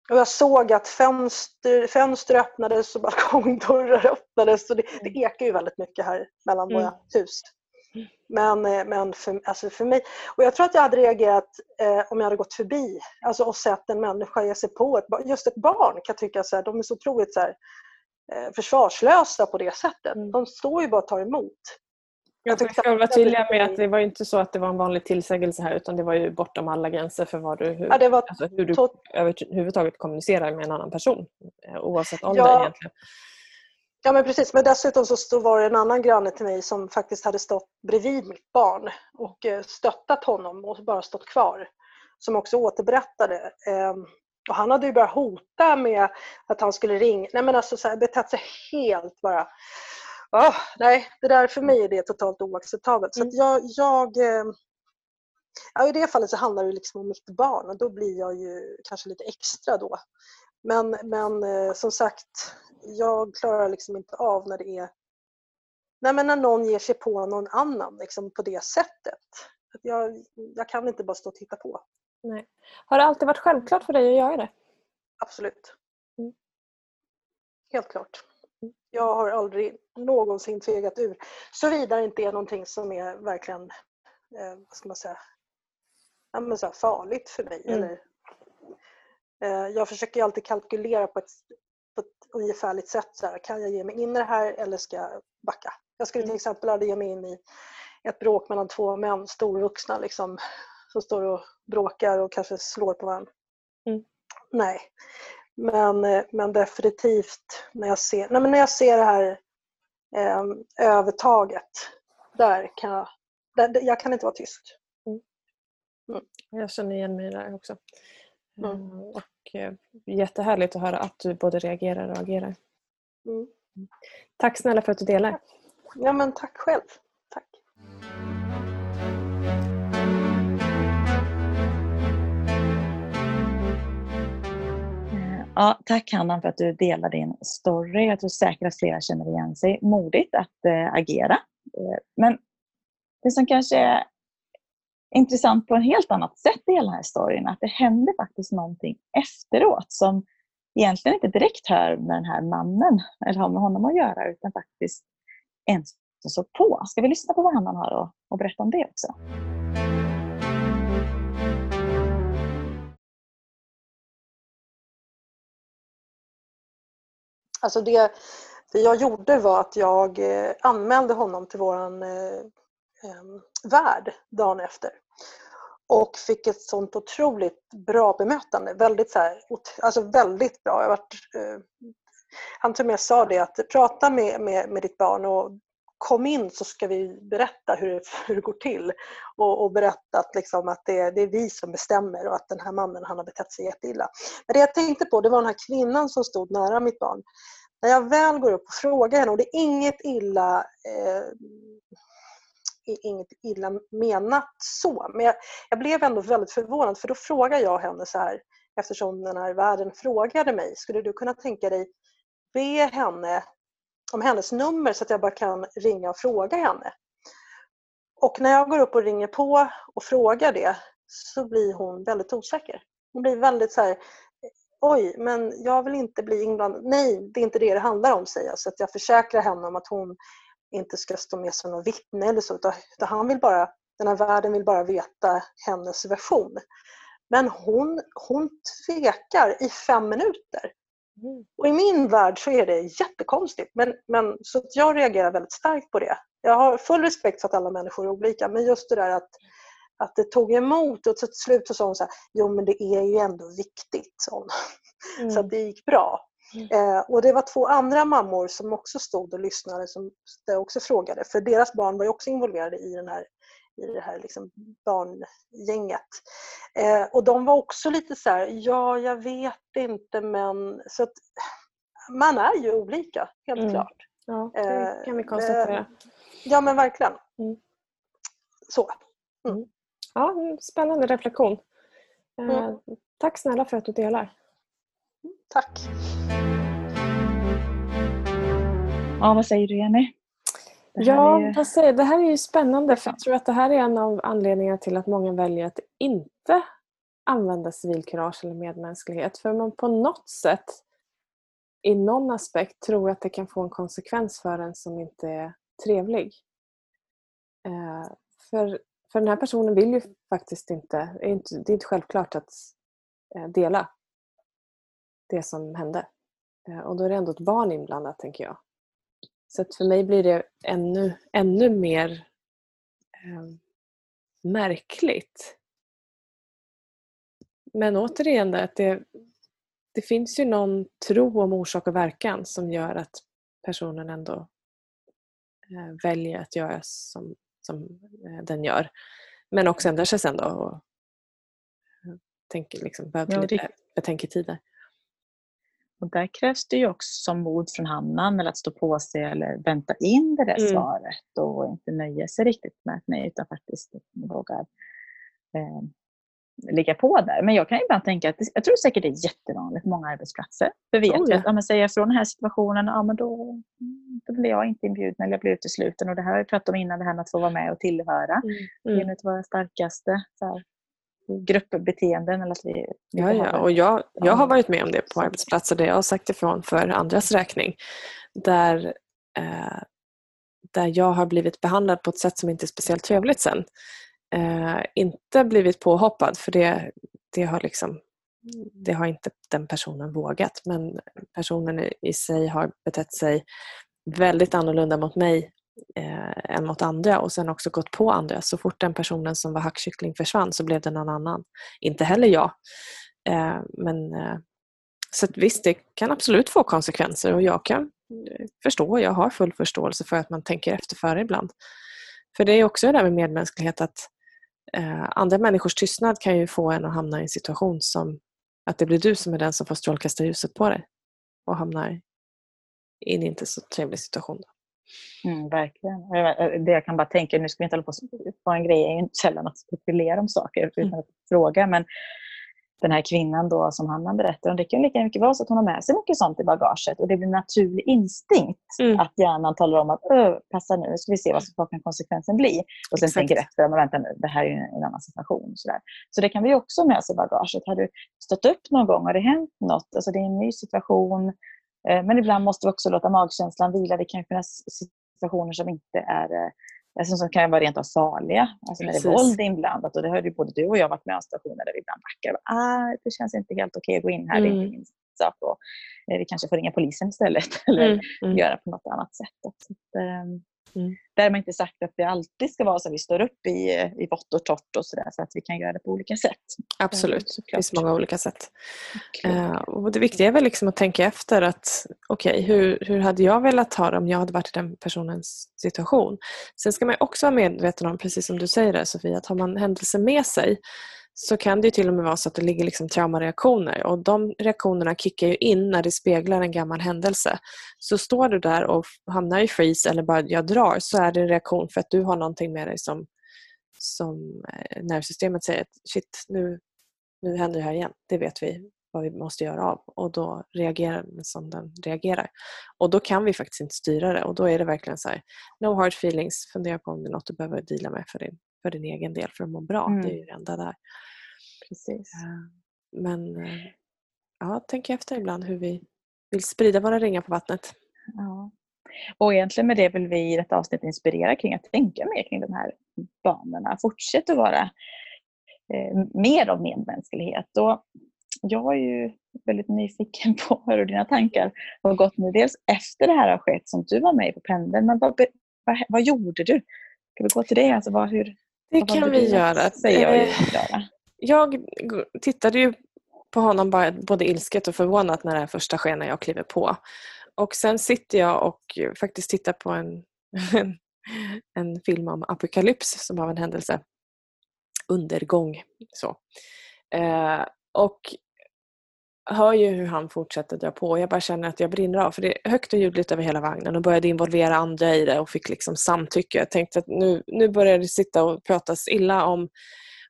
och jag såg att fönster, fönster öppnades och balkongdörrar öppnades. Och det, det mm. ekar ju väldigt mycket här mellan mm. våra hus. Men, eh, men för, alltså för mig, och jag tror att jag hade reagerat eh, om jag hade gått förbi alltså, och sett en människa ge sig på ett. Just ett barn kan jag tycka så här, de är så otroligt så här, eh, försvarslösa på det sättet. Mm. De står ju bara och tar emot. Jag, jag ska vara tydliga med att det var inte så att det var en vanlig tillsägelse här utan det var ju bortom alla gränser för vad du, hur, ja, var alltså hur du överhuvudtaget kommunicerar med en annan person. Eh, oavsett ålder ja. egentligen. Ja men precis, men dessutom så var det en annan granne till mig som faktiskt hade stått bredvid mitt barn och eh, stöttat honom och bara stått kvar. Som också återberättade. Ehm, och han hade ju börjat hota med att han skulle ringa, nej men alltså så här, betett sig helt bara. Oh, nej, det där för mig är det totalt oacceptabelt. Så jag, jag ehm, ja, I det fallet så handlar det liksom om mitt barn och då blir jag ju kanske lite extra då. Men, men eh, som sagt, jag klarar liksom inte av när det är Nej, men när någon ger sig på någon annan liksom på det sättet. Jag, jag kan inte bara stå och titta på. Nej. Har det alltid varit självklart för dig att göra det? Absolut. Mm. Helt klart. Mm. Jag har aldrig någonsin tvegat ur. Såvida det inte är någonting som är verkligen eh, vad ska man säga, ja, men så farligt för mig. Mm. Eller, jag försöker alltid kalkylera på ett ungefärligt sätt. Så här, kan jag ge mig in i det här eller ska jag backa? Jag skulle till mm. exempel aldrig ge mig in i ett bråk mellan två män, storvuxna, liksom, som står och bråkar och kanske slår på varandra. Mm. Nej. Men, eh, men definitivt när jag ser, nej, men när jag ser det här eh, övertaget, där kan jag, där, jag kan inte vara tyst. Mm. Mm. Jag känner igen mig där också. Mm. Eh, och Eh, jättehärligt att höra att du både reagerar och agerar. Mm. Tack snälla för att du delar. Ja men tack själv. Tack. Eh, ja, tack Hanna för att du delar din story. Jag tror säkert att flera känner igen sig. Modigt att äh, agera. Äh, men det som kanske är intressant på ett helt annat sätt i hela den här storyn. Att det hände faktiskt någonting efteråt som egentligen inte direkt hör med den här mannen eller har med honom att göra utan faktiskt en som såg på. Ska vi lyssna på vad han har och, och berätta om det också? Alltså det, Det jag gjorde var att jag eh, anmälde honom till våran eh, eh, värd dagen efter och fick ett sånt otroligt bra bemötande. Väldigt, så här, alltså väldigt bra. Jag varit, eh, han till och med sa det att prata med, med, med ditt barn och kom in så ska vi berätta hur det, hur det går till. Och, och berätta att, liksom, att det, det, är vi som bestämmer och att den här mannen han har betett sig jätteilla. Men det jag tänkte på det var den här kvinnan som stod nära mitt barn. När jag väl går upp och frågar henne, och det är inget illa eh, inget illa menat så, men jag, jag, blev ändå väldigt förvånad för då frågade jag henne så här, eftersom den här värden frågade mig, skulle du kunna tänka dig be henne om hennes nummer så att jag bara kan ringa och fråga henne? Och när jag går upp och ringer på och frågar det så blir hon väldigt osäker. Hon blir väldigt så här, oj, men jag vill inte bli inblandad. Nej, det är inte det det handlar om, säger jag. Så att jag försäkrar henne om att hon inte ska stå med som något vittne eller så. Utan han vill bara, den här världen vill bara veta hennes version. Men hon, hon tvekar i fem minuter. Mm. Och i min värld så är det jättekonstigt. Men, men, så jag reagerar väldigt starkt på det. Jag har full respekt för att alla människor är olika men just det där att, att det tog emot och till slut så sa hon så här, jo men det är ju ändå viktigt. Så, mm. så att det gick bra. Mm. Eh, och det var två andra mammor som också stod och lyssnade som också frågade för deras barn var ju också involverade i den här i det här liksom barngänget. Eh, och de var också lite så här, ja jag vet inte men så att man är ju olika helt mm. klart. Ja, det eh, kan vi konstatera. Eh, ja men verkligen. Mm. Så. Mm. mm. Ja, spännande reflektion. Eh, mm. tack snälla för att du delar. Tack. Ja, vad säger du Jenny? Ja, är... säger, det här är ju spännande för jag tror att det här är en av anledningarna till att många väljer att inte använda civilkurage eller medmänsklighet. För man på något sätt i någon aspekt tror att det kan få en konsekvens för en som inte är trevlig. Eh, för, för den här personen vill ju faktiskt inte, det är inte, det är inte självklart att eh, dela det som hände. Eh, och då är det ändå ett barn inblandat tänker jag. Så för mig blir det ännu, ännu mer eh, märkligt. Men återigen, att det, det finns ju någon tro om orsak och verkan som gör att personen ändå eh, väljer att göra som, som eh, den gör. Men också ändrar sig sen då och eh, tänker liksom, behöver lite betänketider. Och där krävs det ju också mod från Hanna eller att stå på sig eller vänta in det där mm. svaret och inte nöja sig riktigt med ett nej utan faktiskt vågar eh, ligga på där. Men jag kan ibland tänka att jag tror säkert det är jättevanligt på många arbetsplatser. För vet oh, ja. att ja, men säger från den här situationen, ja men då, då blir jag inte inbjuden eller jag blir utesluten. Och det här har vi pratat om innan, det här med att få vara med och tillhöra. Mm. Det är en av våra starkaste så här, gruppbeteenden. Eller att vi, vi ja, ja, och jag, jag har varit med om det på arbetsplatser där jag har sagt ifrån för andras räkning. Där, eh, där jag har blivit behandlad på ett sätt som inte är speciellt trevligt sen. Eh, inte blivit påhoppad för det, det har liksom det har inte den personen vågat men personen i sig har betett sig väldigt annorlunda mot mig eh, än mot andra och sen också gått på andra. Så fort den personen som var hackkyckling försvann så blev det någon annan. Inte heller jag. Eh, men, eh, så visst, det kan absolut få konsekvenser och jag kan eh, förstå, jag har full förståelse för att man tänker efter före ibland. För det är också det där med medmänsklighet att eh, andra människors tystnad kan ju få en att hamna i en situation som att det blir du som är den som får strålkastarljuset på dig och hamnar i en inte så trevlig situation. Mm, verkligen. Det jag kan bara tänka, nu ska vi inte hålla på på en grej, är ju inte sällan att spekulera om saker utan mm. att fråga. Men den här kvinnan då som Hanna berättar om, det kan lika mycket vara så att hon har med sig mycket sånt i bagaget och det blir en naturlig instinkt mm. att hjärnan talar om att passa nu, nu ska vi se vad, vad kan konsekvensen bli. Och sen Exakt. tänker efter, men vänta nu, det här är en annan situation. Så, där. så det kan vi också ha med oss i bagaget. Har du stått upp någon gång? Har det hänt något? Alltså det är en ny situation. Eh, men ibland måste vi också låta magkänslan vila. Det kan finnas situationer som inte är eh, alltså som kan vara rent av farliga. Alltså när det är våld inblandat. Och det har ju både du och jag varit med om situationer där vi ibland backar. Ah, det känns inte helt okej att gå in här. Mm. Det är inte mm. min sak och vi kanske får ringa polisen istället eller mm, mm. göra på något annat sätt. Så ehm, Mm. Därmed inte sagt att det alltid ska vara så att vi står upp i, i vått och torrt och sådär så att vi kan göra det på olika sätt. Absolut, det finns många olika sätt. Uh, och det viktiga är väl liksom att tänka efter att okej, okay, hur, hur hade jag velat ha det om jag hade varit i den personens situation? Sen ska man också vara medveten om, precis som du säger där Sofia, att har man händelser med sig så kan det till och med vara så att det ligger liksom traumareaktioner och de reaktionerna kickar ju in när det speglar en gammal händelse. Så står du där och hamnar i freeze eller bara jag drar så är det en reaktion för att du har någonting med dig som, som eh, nervsystemet säger att shit, nu, nu händer det här igen. Det vet vi vad vi måste göra av och då reagerar den som den reagerar. Och då kan vi faktiskt inte styra det och då är det verkligen så här, no hard feelings, fundera på om det är något du behöver dela med för din, för din egen del för att må bra. Mm. Det är ju det enda där. Precis. Men eh, ja, tänk efter ibland hur vi vill sprida våra ringar på vattnet. Ja. Och egentligen med det vill vi i detta avsnitt inspirera kring att tänka mer kring de här banorna. Fortsätt att vara eh, mer av medmänsklighet. Och jag är ju väldigt nyfiken på hur dina tankar har gått nu. Dels efter det här har skett som du var med på pendeln. Men vad, vad, vad gjorde du? Ska vi gå till det? Alltså, vad, hur, det vad kan vi göra. Säger jag, eh, jag tittade ju på honom både ilsket och förvånat när här första sker när jag kliver på. Och sen sitter jag och faktiskt tittar på en, en, en film om apokalyps som av en händelse undergång. Så. Eh, och hör ju hur han fortsätter dra på. Jag bara känner att jag brinner av för det är högt och ljudligt över hela vagnen och började involvera andra i det och fick liksom samtycke. Jag tänkte att nu, nu börjar det sitta och pratas illa om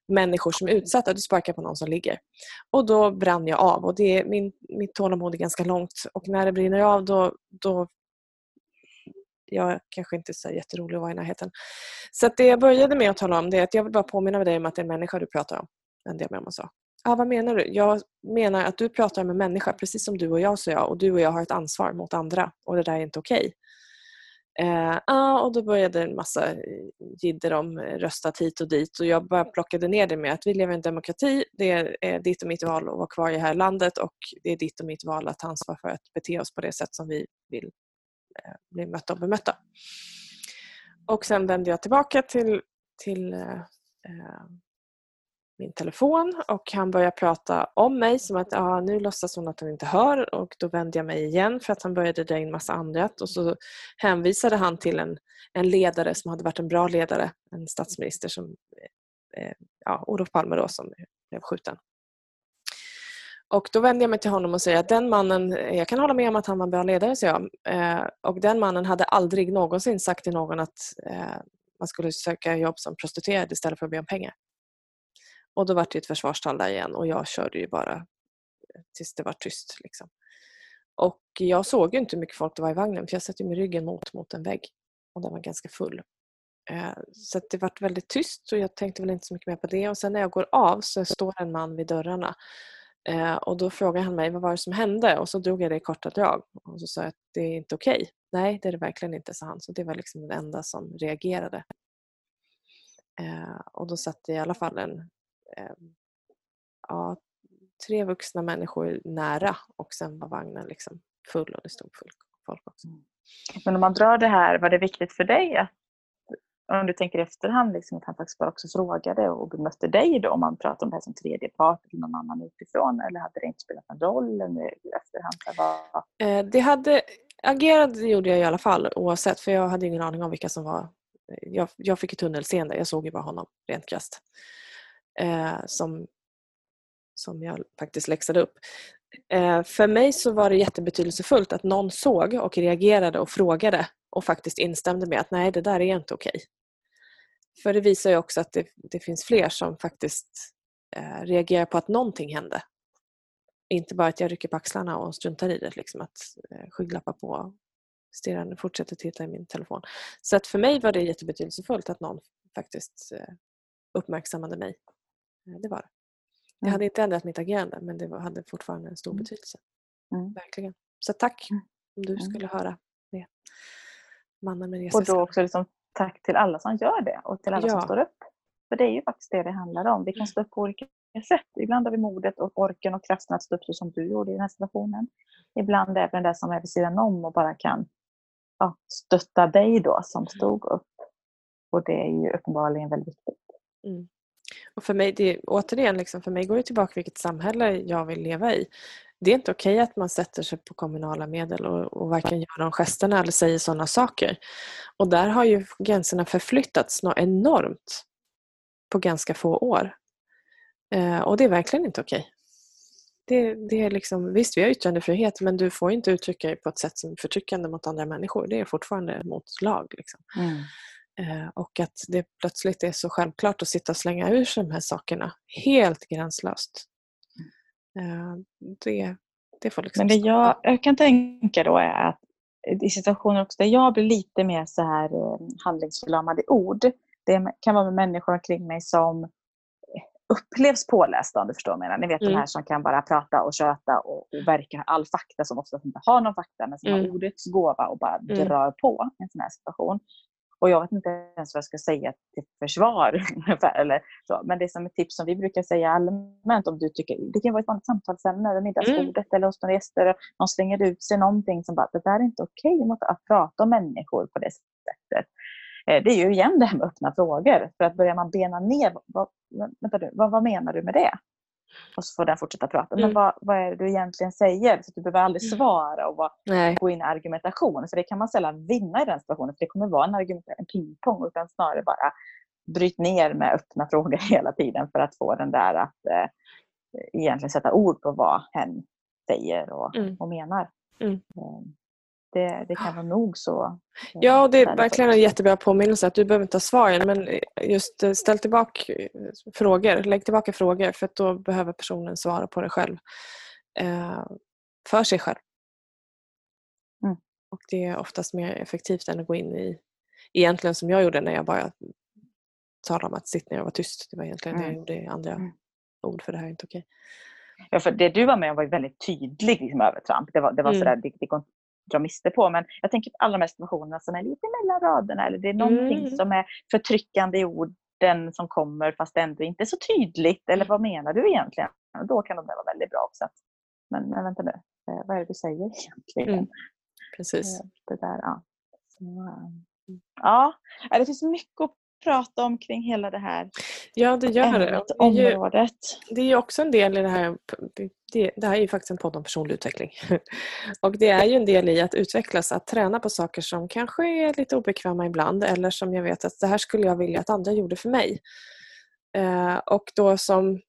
människor som är utsatta. Du sparkar på någon som ligger. Och då brann jag av och det, min, mitt tålamod är ganska långt och när det brinner av då, då jag kanske inte är så jätterolig att vara i närheten. Så det jag började med att tala om det är att jag vill bara påminna dig om att det är en människa du pratar om. Det jag med om och sa. Ah, vad menar du? Jag menar att du pratar med människa precis som du och jag, sa jag. Och du och jag har ett ansvar mot andra och det där är inte okej. Okay. Eh, ah, och då började en massa eh, jidder om eh, röstat hit och dit och jag bara plockade ner det med att vi lever i en demokrati. Det är eh, ditt och mitt val att vara kvar i det här landet och det är ditt och mitt val att ta ansvar för att bete oss på det sätt som vi vill eh, bli mötta och bemötta. Och sen vände jag tillbaka till, till eh min telefon och han börjar prata om mig som att ah, nu låtsas hon att hon inte hör och då vände jag mig igen för att han började dra in massa annat och så hänvisade han till en, en ledare som hade varit en bra ledare, en statsminister som eh, eh ja, Olof Palme då som blev skjuten. Och då vände jag mig till honom och säger att den mannen, eh, jag kan hålla med om att han var en bra ledare, så jag. Eh, och den mannen hade aldrig någonsin sagt till någon att eh, man skulle söka jobb som prostituerad istället för att be om pengar. Och då var det ett försvarstal där igen och jag körde ju bara eh, tills det var tyst. Liksom. Och jag såg ju inte hur mycket folk det var i vagnen för jag satt ju med ryggen mot, mot en vägg och den var ganska full. Eh, så det var väldigt tyst och jag tänkte väl inte så mycket mer på det. Och sen när jag går av så står en man vid dörrarna eh, och då frågar han mig vad var det som hände och så drog jag det i korta drag och så sa jag att det är inte okej. Okay. Nej, det är det verkligen inte, sa han. Så det var liksom den enda som reagerade. Och då satt det i alla fall en ja, tre vuxna människor nära och sen var vagnen liksom full och det stod folk också. Mm. Men om man drar det här, var det viktigt för dig att om du tänker i efterhand, liksom, att han faktiskt bara också frågade och bemötte dig då, om man pratar om det här som tredje part eller någon annan utifrån, eller hade det inte spelat någon roll i efterhand? Var... Eh, det hade, agerade gjorde jag i alla fall oavsett, för jag hade ingen aning om vilka som var... Jag, jag fick ett tunnelseende, jag såg ju bara honom rent krasst eh, som, som jag faktiskt läxade upp. Eh, för mig så var det jättebetydelsefullt att någon såg och reagerade och frågade och faktiskt instämde med att nej, det där är inte okej. För det visar ju också att det, det finns fler som faktiskt eh, reagerar på att någonting hände. Inte bara att jag rycker på axlarna och struntar i det, liksom att eh, skygglappa på stirrande, fortsätter titta i min telefon. Så att för mig var det jättebetydelsefullt att någon faktiskt eh, uppmärksammade mig det var det. Det mm. hade inte ändrat mitt agerande men det hade fortfarande en stor mm. betydelse. Mm. Verkligen. Så tack mm. om du mm. skulle höra det. Mannen med Och då också liksom, tack till alla som gör det och till alla ja. som står upp. För det är ju faktiskt det det handlar om. Vi kan stå upp på olika sätt. Ibland har vi modet och orken och kraften att stå upp så som du gjorde i den här situationen. Ibland även det som är vid sidan om och bara kan ja, stötta dig då som stod upp. Och det är ju uppenbarligen väldigt viktigt. Mm. Och för mig, det, återigen, liksom, för mig går det tillbaka vilket samhälle jag vill leva i. Det är inte okej okay att man sätter sig på kommunala medel och, och varken gör de gesterna eller säger sådana saker. Och där har ju gränserna förflyttats enormt på ganska få år. Eh, och det är verkligen inte okej. Okay. Det, det, är liksom, visst, vi har yttrandefrihet men du får inte uttrycka dig på ett sätt som är förtryckande mot andra människor. Det är fortfarande mot lag. Liksom. Mm. Eh, och att det plötsligt är så självklart att sitta och slänga ur sig de här sakerna helt gränslöst. Eh, det, det får liksom Men det jag, jag kan tänka då är att i situationer också där jag blir lite mer så här eh, handlingsförlamad i ord. Det kan vara med människor omkring mig som upplevs pålästa om du förstår vad jag menar. Ni vet mm. de här som kan bara prata och köta och, och verka all fakta som oftast inte har någon fakta men som mm. har ordets gåva och bara mm. drar på en sån här situation. Och jag vet inte ens vad jag ska säga till försvar. eller så. Men det är som ett tips som vi brukar säga allmänt om du tycker, det kan vara ett vanligt samtalsämne över middagsbordet mm. eller hos några gäster. Någon slänger ut sig någonting som bara, det där är inte okej okay, att prata om människor på det sättet. Eh, det är ju igen det här med öppna frågor. För att börjar man bena ner, vad, vänta du, vad, vad menar du med det? Och så får den fortsätta prata. Mm. Men vad, vad är det du egentligen säger? Så du behöver aldrig mm. svara och bara gå in i argumentation. För det kan man sällan vinna i den situationen. För det kommer vara en, argument, en pingpong. Utan snarare bara bryt ner med öppna frågor hela tiden för att få den där att eh, egentligen sätta ord på vad hen säger och, mm. och menar. Mm. Det, det kan vara nog så. Eh, ja, det är verkligen en jättebra påminnelse att du behöver inte ha svaren men just eh, ställ tillbaka eh, frågor, lägg tillbaka frågor för då behöver personen svara på det själv. för sig själv. Mm. Och det är oftast mer effektivt än att gå in i, egentligen som jag gjorde när jag bara talade om att sitta ner och vara tyst. Det var egentligen mm. det jag gjorde i andra mm. ord för det här är inte okej. Ja, för det du var med om var väldigt tydlig liksom, övertramp. Det var, det var mm. sådär, det, det, dra miste på. Men jag tänker på alla de här situationerna som är lite mellan raderna eller det är någonting mm. som är förtryckande i orden som kommer fast det ändå inte är så tydligt. Eller vad menar du egentligen? Och då kan de vara väldigt bra också. Men, men vänta nu, eh, vad är det du säger egentligen? Mm. Precis. Eh, det där, ja. Så, eh, ja, det finns mycket att prata om kring hela det här Ja, det gör det. området. Det är ju också en del i det här. Det, det här är ju faktiskt en podd om personlig utveckling. Och det är ju en del i att utvecklas, att träna på saker som kanske är lite obekväma ibland eller som jag vet att det här skulle jag vilja att andra gjorde för mig. Eh, och då som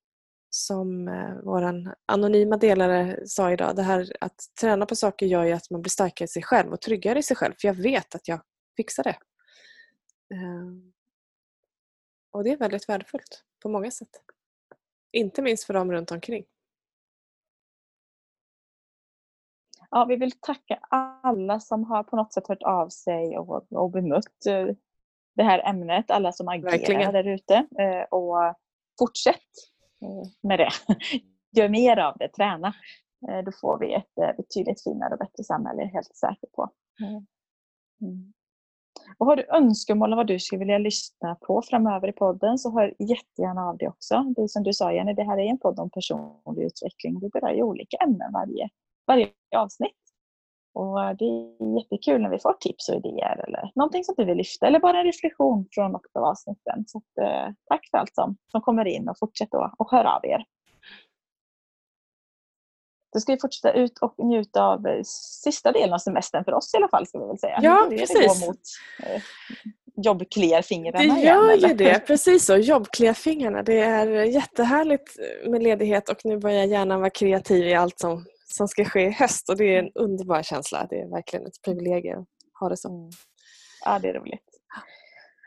som eh, vår anonyma delare sa idag, det här att träna på saker gör ju att man blir starkare i sig själv och tryggare i sig själv för jag vet att jag fixar det. Eh, och det är väldigt värdefullt på många sätt. Inte minst för dem runt omkring. Ja, vi vill tacka alla som har på något sätt hört av sig och, och bemött eh, det här ämnet, alla som agerar där ute. Eh, och fortsätt eh, med det. Gör mer av det, träna. Då får vi ett betydligt finare och bättre samhälle, helt säker på. Mm. Och har du önskemål om vad du skulle vilja lyssna på framöver i podden så hör jättegärna av dig också. Det är som du sa Jenny, det här är en podd om personlig utveckling. Vi berör ju olika ämnen varje, varje avsnitt. Och eh, det är jättekul när vi får tips och idéer eller någonting som du vill lyfta eller bara en reflektion från något av avsnitten. Så att, eh, tack för allt som, som kommer in och fortsätt att höra av er. Då ska vi fortsätta ut och njuta av eh, sista delen av semestern för oss i alla fall. Ska vi väl säga. Ja, det precis. Det mot eh, jobbkliarfingrarna Det gör igen, ju det, precis så. Jobbkliarfingrarna. Det är jättehärligt med ledighet och nu börjar hjärnan vara kreativ i allt som, som ska ske i höst och det är en underbar känsla. Det är verkligen ett privilegium att ha det så. Mm. Ja, det är roligt.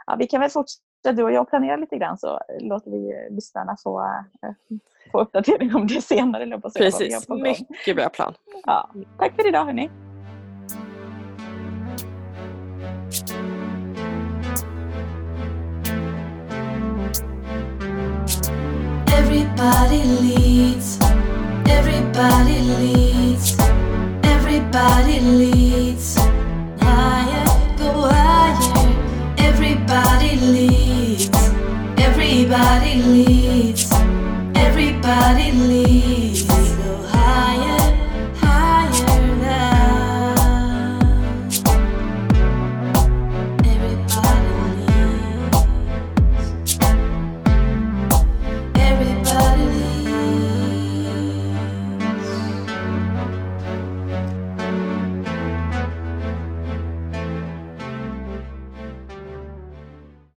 Ja, vi kan väl fortsätta du och jag planerar lite grann så låter vi lyssnarna få, eh, få uppdatering om det senare. Precis, mycket bra plan. Ja. Tack för idag hörni. Everybody leads Everybody leads Everybody leads Higher, go higher Everybody leads everybody leave. Undoubtedly